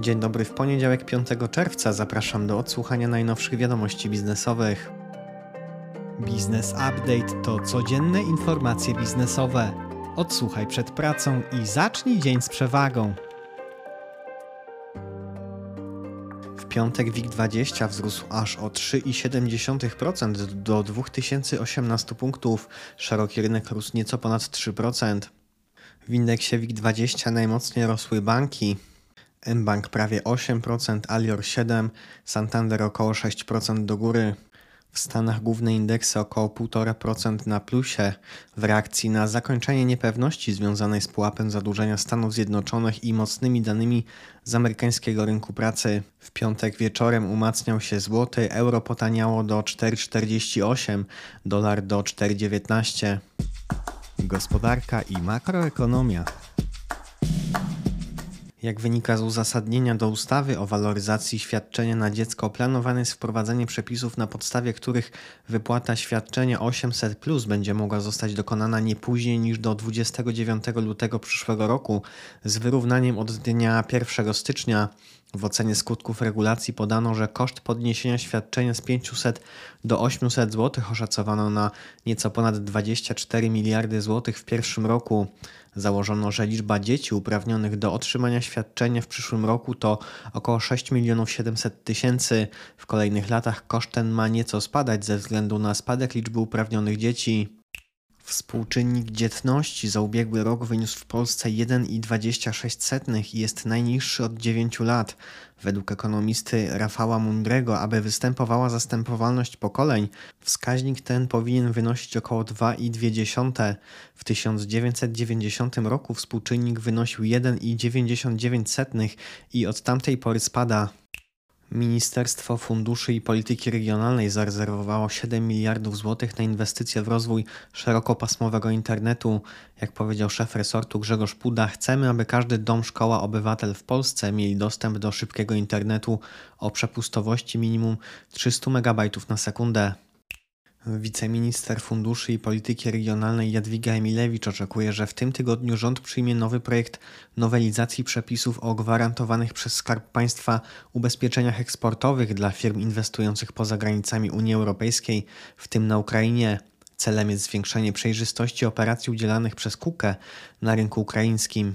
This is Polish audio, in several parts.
Dzień dobry, w poniedziałek 5 czerwca zapraszam do odsłuchania najnowszych wiadomości biznesowych. Biznes Update to codzienne informacje biznesowe. Odsłuchaj przed pracą i zacznij dzień z przewagą. W piątek WIG20 wzrósł aż o 3,7% do 2018 punktów. Szeroki rynek rósł nieco ponad 3%. W indeksie WIG20 najmocniej rosły banki. mBank prawie 8%, Alior 7%, Santander około 6% do góry. W Stanach główne indeksy około 1,5% na plusie w reakcji na zakończenie niepewności związanej z pułapem zadłużenia Stanów Zjednoczonych i mocnymi danymi z amerykańskiego rynku pracy. W piątek wieczorem umacniał się złoty, euro potaniało do 4,48, dolar do 4,19. Gospodarka i makroekonomia. Jak wynika z uzasadnienia do ustawy o waloryzacji świadczenia na dziecko, planowane jest wprowadzenie przepisów, na podstawie których wypłata świadczenia 800 plus będzie mogła zostać dokonana nie później niż do 29 lutego przyszłego roku z wyrównaniem od dnia 1 stycznia. W ocenie skutków regulacji podano, że koszt podniesienia świadczenia z 500 do 800 zł oszacowano na nieco ponad 24 miliardy złotych w pierwszym roku. Założono, że liczba dzieci uprawnionych do otrzymania świadczenia w przyszłym roku to około 6 milionów 700 tysięcy. W kolejnych latach koszt ten ma nieco spadać ze względu na spadek liczby uprawnionych dzieci. Współczynnik dzietności za ubiegły rok wyniósł w Polsce 1,26 i jest najniższy od 9 lat. Według ekonomisty Rafała Mundrego, aby występowała zastępowalność pokoleń, wskaźnik ten powinien wynosić około 2,2. W 1990 roku współczynnik wynosił 1,99 i od tamtej pory spada. Ministerstwo Funduszy i Polityki Regionalnej zarezerwowało 7 miliardów złotych na inwestycje w rozwój szerokopasmowego internetu. Jak powiedział szef resortu Grzegorz Puda, chcemy, aby każdy dom, szkoła, obywatel w Polsce mieli dostęp do szybkiego internetu o przepustowości minimum 300 MB na sekundę. Wiceminister Funduszy i Polityki Regionalnej Jadwiga Emilewicz oczekuje, że w tym tygodniu rząd przyjmie nowy projekt nowelizacji przepisów o gwarantowanych przez Skarb Państwa ubezpieczeniach eksportowych dla firm inwestujących poza granicami Unii Europejskiej, w tym na Ukrainie. Celem jest zwiększenie przejrzystości operacji udzielanych przez KUKE na rynku ukraińskim.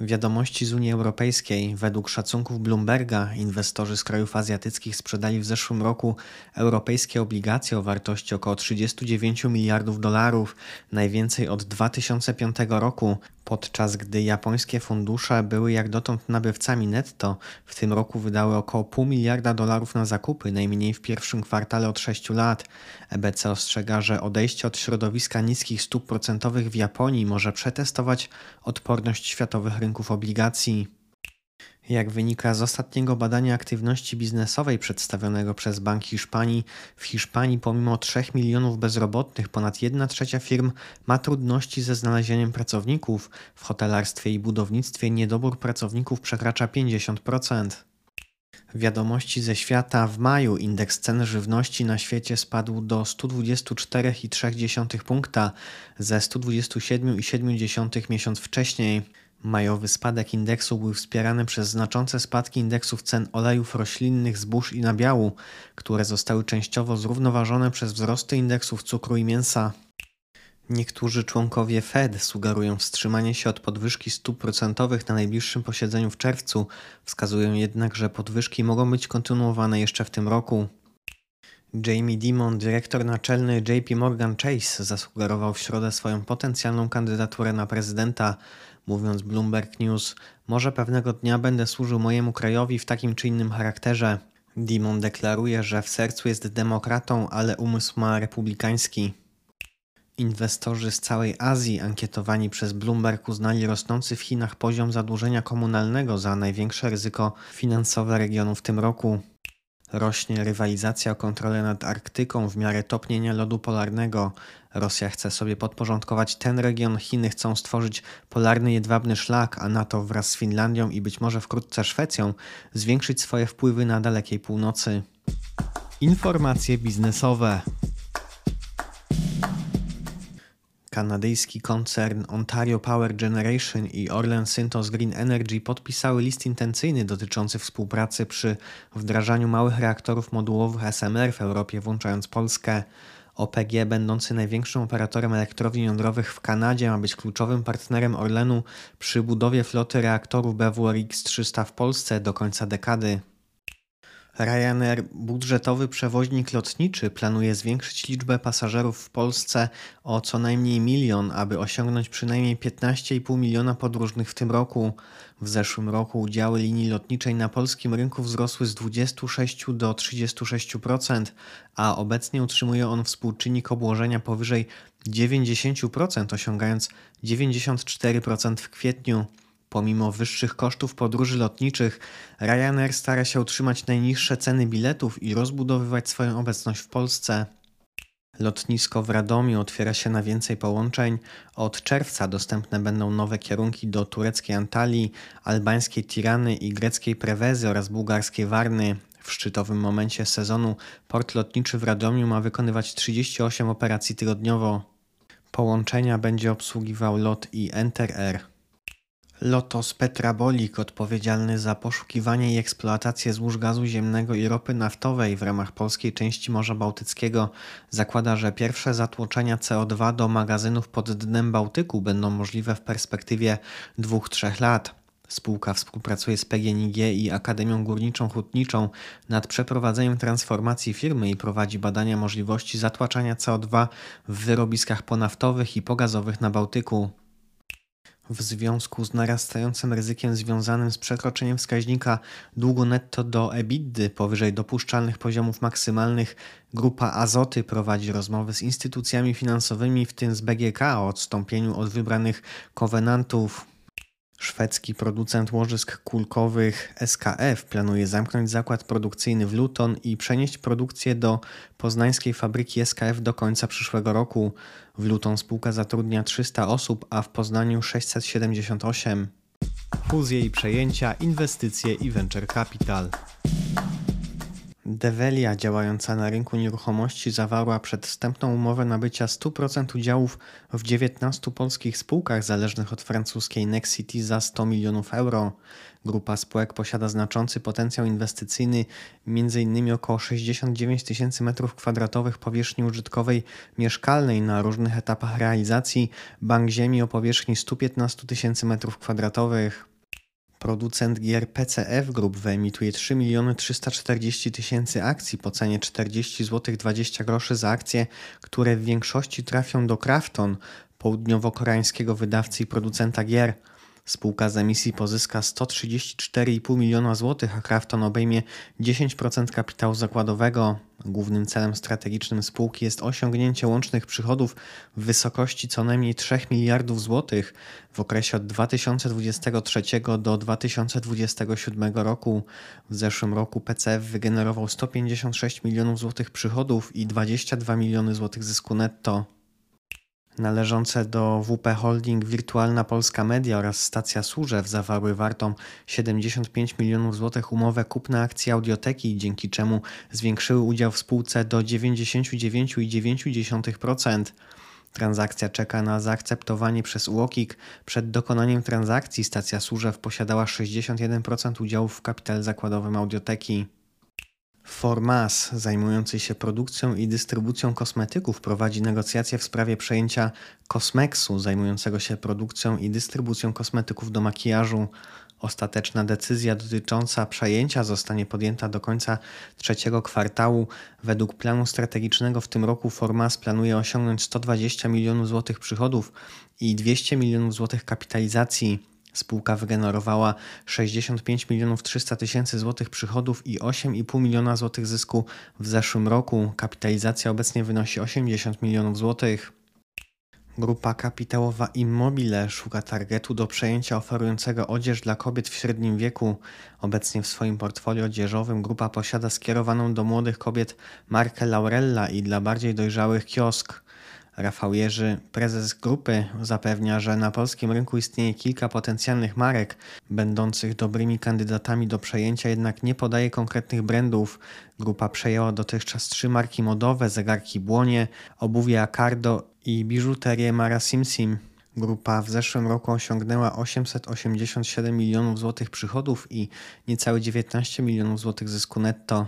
Wiadomości z Unii Europejskiej. Według szacunków Bloomberga inwestorzy z krajów azjatyckich sprzedali w zeszłym roku europejskie obligacje o wartości około 39 miliardów dolarów, najwięcej od 2005 roku podczas gdy japońskie fundusze były jak dotąd nabywcami netto, w tym roku wydały około pół miliarda dolarów na zakupy, najmniej w pierwszym kwartale od 6 lat. EBC ostrzega, że odejście od środowiska niskich stóp procentowych w Japonii może przetestować odporność światowych rynków obligacji. Jak wynika z ostatniego badania aktywności biznesowej przedstawionego przez Bank Hiszpanii, w Hiszpanii pomimo 3 milionów bezrobotnych ponad 1 trzecia firm ma trudności ze znalezieniem pracowników. W hotelarstwie i budownictwie niedobór pracowników przekracza 50%. Wiadomości ze świata w maju indeks cen żywności na świecie spadł do 124,3 punkta ze 127,7 miesiąc wcześniej. Majowy spadek indeksu był wspierany przez znaczące spadki indeksów cen olejów roślinnych, zbóż i nabiału, które zostały częściowo zrównoważone przez wzrosty indeksów cukru i mięsa. Niektórzy członkowie Fed sugerują wstrzymanie się od podwyżki stóp procentowych na najbliższym posiedzeniu w czerwcu, wskazują jednak, że podwyżki mogą być kontynuowane jeszcze w tym roku. Jamie Dimon, dyrektor naczelny JP Morgan Chase, zasugerował w środę swoją potencjalną kandydaturę na prezydenta, mówiąc Bloomberg News: Może pewnego dnia będę służył mojemu krajowi w takim czy innym charakterze. Dimon deklaruje, że w sercu jest demokratą, ale umysł ma republikański. Inwestorzy z całej Azji ankietowani przez Bloomberg uznali rosnący w Chinach poziom zadłużenia komunalnego za największe ryzyko finansowe regionu w tym roku. Rośnie rywalizacja o kontrolę nad Arktyką w miarę topnienia lodu polarnego. Rosja chce sobie podporządkować ten region, Chiny chcą stworzyć polarny jedwabny szlak, a NATO wraz z Finlandią i być może wkrótce Szwecją zwiększyć swoje wpływy na dalekiej północy. Informacje biznesowe. Kanadyjski koncern Ontario Power Generation i Orlen Synthos Green Energy podpisały list intencyjny dotyczący współpracy przy wdrażaniu małych reaktorów modułowych SMR w Europie, włączając Polskę. OPG, będący największym operatorem elektrowni jądrowych w Kanadzie, ma być kluczowym partnerem Orlenu przy budowie floty reaktorów BWRX-300 w Polsce do końca dekady. Ryanair, budżetowy przewoźnik lotniczy, planuje zwiększyć liczbę pasażerów w Polsce o co najmniej milion, aby osiągnąć przynajmniej 15,5 miliona podróżnych w tym roku. W zeszłym roku udziały linii lotniczej na polskim rynku wzrosły z 26 do 36%, a obecnie utrzymuje on współczynnik obłożenia powyżej 90%, osiągając 94% w kwietniu. Pomimo wyższych kosztów podróży lotniczych, Ryanair stara się utrzymać najniższe ceny biletów i rozbudowywać swoją obecność w Polsce. Lotnisko w Radomiu otwiera się na więcej połączeń. Od czerwca dostępne będą nowe kierunki do tureckiej Antalii, albańskiej Tirany i greckiej Prewezy oraz bułgarskiej Warny. W szczytowym momencie sezonu port lotniczy w Radomiu ma wykonywać 38 operacji tygodniowo. Połączenia będzie obsługiwał LOT i Enter Air. Lotos Petrabolik, odpowiedzialny za poszukiwanie i eksploatację złóż gazu ziemnego i ropy naftowej w ramach polskiej części Morza Bałtyckiego, zakłada, że pierwsze zatłoczenia CO2 do magazynów pod dnem Bałtyku będą możliwe w perspektywie 2-3 lat. Spółka współpracuje z PGNiG i Akademią Górniczą Hutniczą nad przeprowadzeniem transformacji firmy i prowadzi badania możliwości zatłaczania CO2 w wyrobiskach ponaftowych i pogazowych na Bałtyku. W związku z narastającym ryzykiem związanym z przekroczeniem wskaźnika długu netto do EBITDA powyżej dopuszczalnych poziomów maksymalnych, grupa Azoty prowadzi rozmowy z instytucjami finansowymi, w tym z BGK, o odstąpieniu od wybranych kowenantów. Szwedzki producent łożysk kulkowych SKF planuje zamknąć zakład produkcyjny w Luton i przenieść produkcję do poznańskiej fabryki SKF do końca przyszłego roku. W Luton spółka zatrudnia 300 osób, a w Poznaniu 678. Fuzje i przejęcia, inwestycje i venture capital. Develia, działająca na rynku nieruchomości, zawarła przedwstępną umowę nabycia 100% udziałów w 19 polskich spółkach zależnych od francuskiej Nexity za 100 milionów euro. Grupa spółek posiada znaczący potencjał inwestycyjny, m.in. około 69 tysięcy m2 powierzchni użytkowej mieszkalnej na różnych etapach realizacji, bank ziemi o powierzchni 115 tysięcy m2. Producent gier PCF Group wyemituje 3 340 tysięcy akcji po cenie 40 zł 20 groszy za akcje, które w większości trafią do Krafton, południowo-koreańskiego wydawcy i producenta gier. Spółka z emisji pozyska 134,5 miliona złotych, a Krafton obejmie 10% kapitału zakładowego. Głównym celem strategicznym spółki jest osiągnięcie łącznych przychodów w wysokości co najmniej 3 miliardów złotych w okresie od 2023 do 2027 roku. W zeszłym roku PCF wygenerował 156 milionów złotych przychodów i 22 miliony złotych zysku netto należące do WP Holding Wirtualna Polska Media oraz Stacja Służew zawarły wartą 75 milionów złotych umowę kupna akcji Audioteki, dzięki czemu zwiększyły udział w spółce do 99,9%. Transakcja czeka na zaakceptowanie przez UOKiK. Przed dokonaniem transakcji stacja Służew posiadała 61% udziałów w kapitale zakładowym Audioteki. Formas, zajmujący się produkcją i dystrybucją kosmetyków, prowadzi negocjacje w sprawie przejęcia Cosmexu, zajmującego się produkcją i dystrybucją kosmetyków do makijażu. Ostateczna decyzja dotycząca przejęcia zostanie podjęta do końca trzeciego kwartału. Według planu strategicznego w tym roku Formas planuje osiągnąć 120 milionów złotych przychodów i 200 milionów złotych kapitalizacji. Spółka wygenerowała 65 milionów 300 tysięcy złotych przychodów i 8,5 miliona złotych zysku w zeszłym roku. Kapitalizacja obecnie wynosi 80 milionów złotych. Grupa kapitałowa Immobile szuka targetu do przejęcia oferującego odzież dla kobiet w średnim wieku. Obecnie w swoim portfolio odzieżowym grupa posiada skierowaną do młodych kobiet markę Laurella i dla bardziej dojrzałych kiosk. Rafał Jerzy, prezes grupy, zapewnia, że na polskim rynku istnieje kilka potencjalnych marek, będących dobrymi kandydatami do przejęcia, jednak nie podaje konkretnych brandów. Grupa przejęła dotychczas trzy marki modowe, zegarki Błonie, obuwie Acardo i biżuterię Mara Simsim. Grupa w zeszłym roku osiągnęła 887 milionów złotych przychodów i niecałe 19 milionów złotych zysku netto.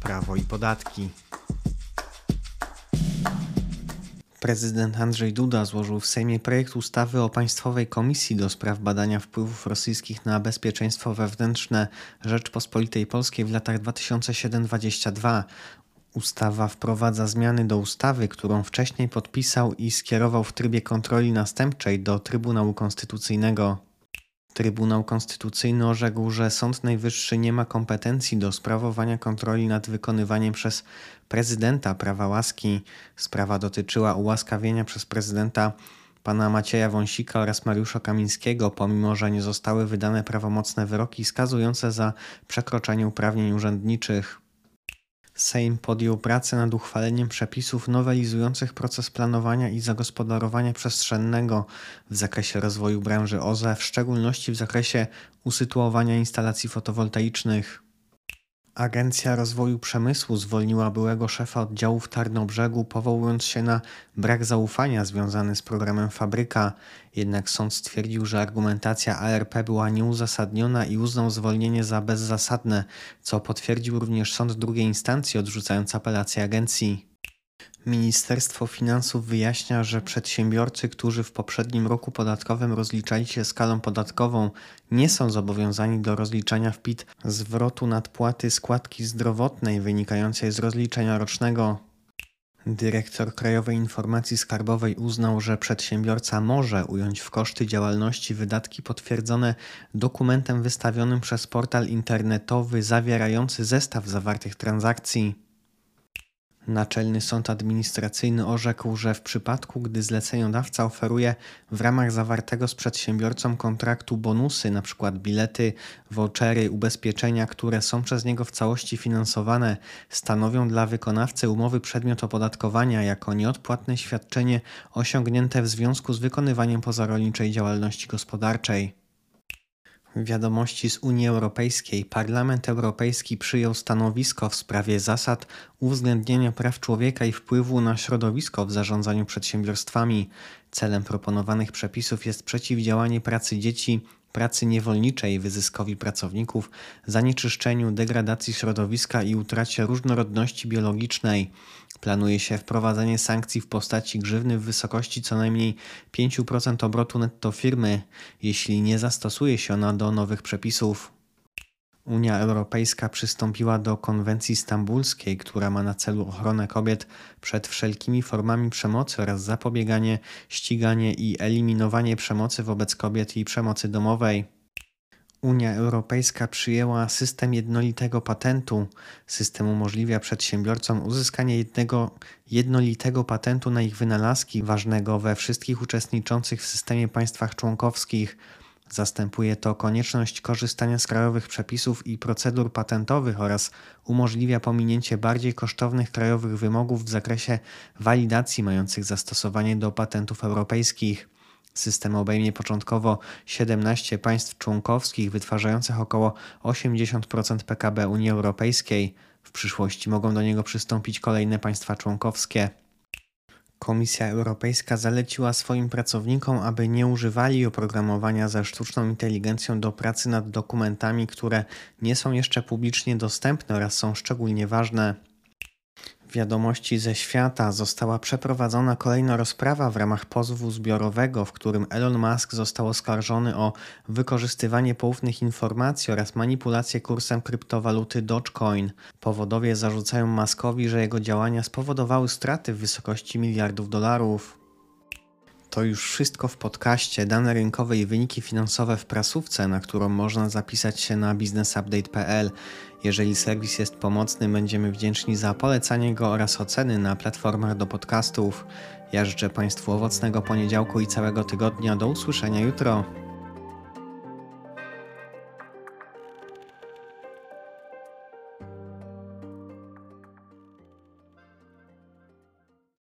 Prawo i podatki. Prezydent Andrzej Duda złożył w Sejmie projekt ustawy o Państwowej Komisji do spraw badania wpływów rosyjskich na bezpieczeństwo wewnętrzne Rzeczpospolitej Polskiej w latach 2007-2022. Ustawa wprowadza zmiany do ustawy, którą wcześniej podpisał i skierował w trybie kontroli następczej do Trybunału Konstytucyjnego. Trybunał Konstytucyjny orzekł, że Sąd Najwyższy nie ma kompetencji do sprawowania kontroli nad wykonywaniem przez prezydenta prawa łaski. Sprawa dotyczyła ułaskawienia przez prezydenta pana Macieja Wąsika oraz Mariusza Kamińskiego, pomimo że nie zostały wydane prawomocne wyroki skazujące za przekroczenie uprawnień urzędniczych. Sejm podjął pracę nad uchwaleniem przepisów nowelizujących proces planowania i zagospodarowania przestrzennego w zakresie rozwoju branży OZE, w szczególności w zakresie usytuowania instalacji fotowoltaicznych. Agencja Rozwoju Przemysłu zwolniła byłego szefa oddziału w Tarnobrzegu, powołując się na brak zaufania związany z programem Fabryka. Jednak sąd stwierdził, że argumentacja ARP była nieuzasadniona i uznał zwolnienie za bezzasadne, co potwierdził również sąd drugiej instancji, odrzucając apelację agencji. Ministerstwo Finansów wyjaśnia, że przedsiębiorcy, którzy w poprzednim roku podatkowym rozliczali się skalą podatkową, nie są zobowiązani do rozliczania w PIT zwrotu nadpłaty składki zdrowotnej wynikającej z rozliczenia rocznego. Dyrektor Krajowej Informacji Skarbowej uznał, że przedsiębiorca może ująć w koszty działalności wydatki potwierdzone dokumentem wystawionym przez portal internetowy zawierający zestaw zawartych transakcji. Naczelny Sąd Administracyjny orzekł, że w przypadku, gdy zleceniodawca oferuje w ramach zawartego z przedsiębiorcą kontraktu bonusy, np. bilety, vouchery, ubezpieczenia, które są przez niego w całości finansowane, stanowią dla wykonawcy umowy przedmiot opodatkowania jako nieodpłatne świadczenie osiągnięte w związku z wykonywaniem pozarolniczej działalności gospodarczej. Wiadomości z Unii Europejskiej Parlament Europejski przyjął stanowisko w sprawie zasad uwzględnienia praw człowieka i wpływu na środowisko w zarządzaniu przedsiębiorstwami. Celem proponowanych przepisów jest przeciwdziałanie pracy dzieci, pracy niewolniczej, wyzyskowi pracowników, zanieczyszczeniu, degradacji środowiska i utracie różnorodności biologicznej. Planuje się wprowadzenie sankcji w postaci grzywny w wysokości co najmniej 5% obrotu netto firmy, jeśli nie zastosuje się ona do nowych przepisów. Unia Europejska przystąpiła do konwencji stambulskiej, która ma na celu ochronę kobiet przed wszelkimi formami przemocy oraz zapobieganie, ściganie i eliminowanie przemocy wobec kobiet i przemocy domowej. Unia Europejska przyjęła system jednolitego patentu. System umożliwia przedsiębiorcom uzyskanie jednego jednolitego patentu na ich wynalazki, ważnego we wszystkich uczestniczących w systemie państwach członkowskich. Zastępuje to konieczność korzystania z krajowych przepisów i procedur patentowych oraz umożliwia pominięcie bardziej kosztownych krajowych wymogów w zakresie walidacji mających zastosowanie do patentów europejskich. System obejmie początkowo 17 państw członkowskich wytwarzających około 80% PKB Unii Europejskiej. W przyszłości mogą do niego przystąpić kolejne państwa członkowskie. Komisja Europejska zaleciła swoim pracownikom, aby nie używali oprogramowania ze sztuczną inteligencją do pracy nad dokumentami, które nie są jeszcze publicznie dostępne oraz są szczególnie ważne wiadomości ze świata została przeprowadzona kolejna rozprawa w ramach pozwu zbiorowego, w którym Elon Musk został oskarżony o wykorzystywanie poufnych informacji oraz manipulację kursem kryptowaluty Dogecoin. Powodowie zarzucają Muskowi, że jego działania spowodowały straty w wysokości miliardów dolarów. To już wszystko w podcaście Dane rynkowe i wyniki finansowe w prasówce, na którą można zapisać się na businessupdate.pl. Jeżeli serwis jest pomocny, będziemy wdzięczni za polecanie go oraz oceny na platformach do podcastów. Ja życzę Państwu owocnego poniedziałku i całego tygodnia. Do usłyszenia jutro.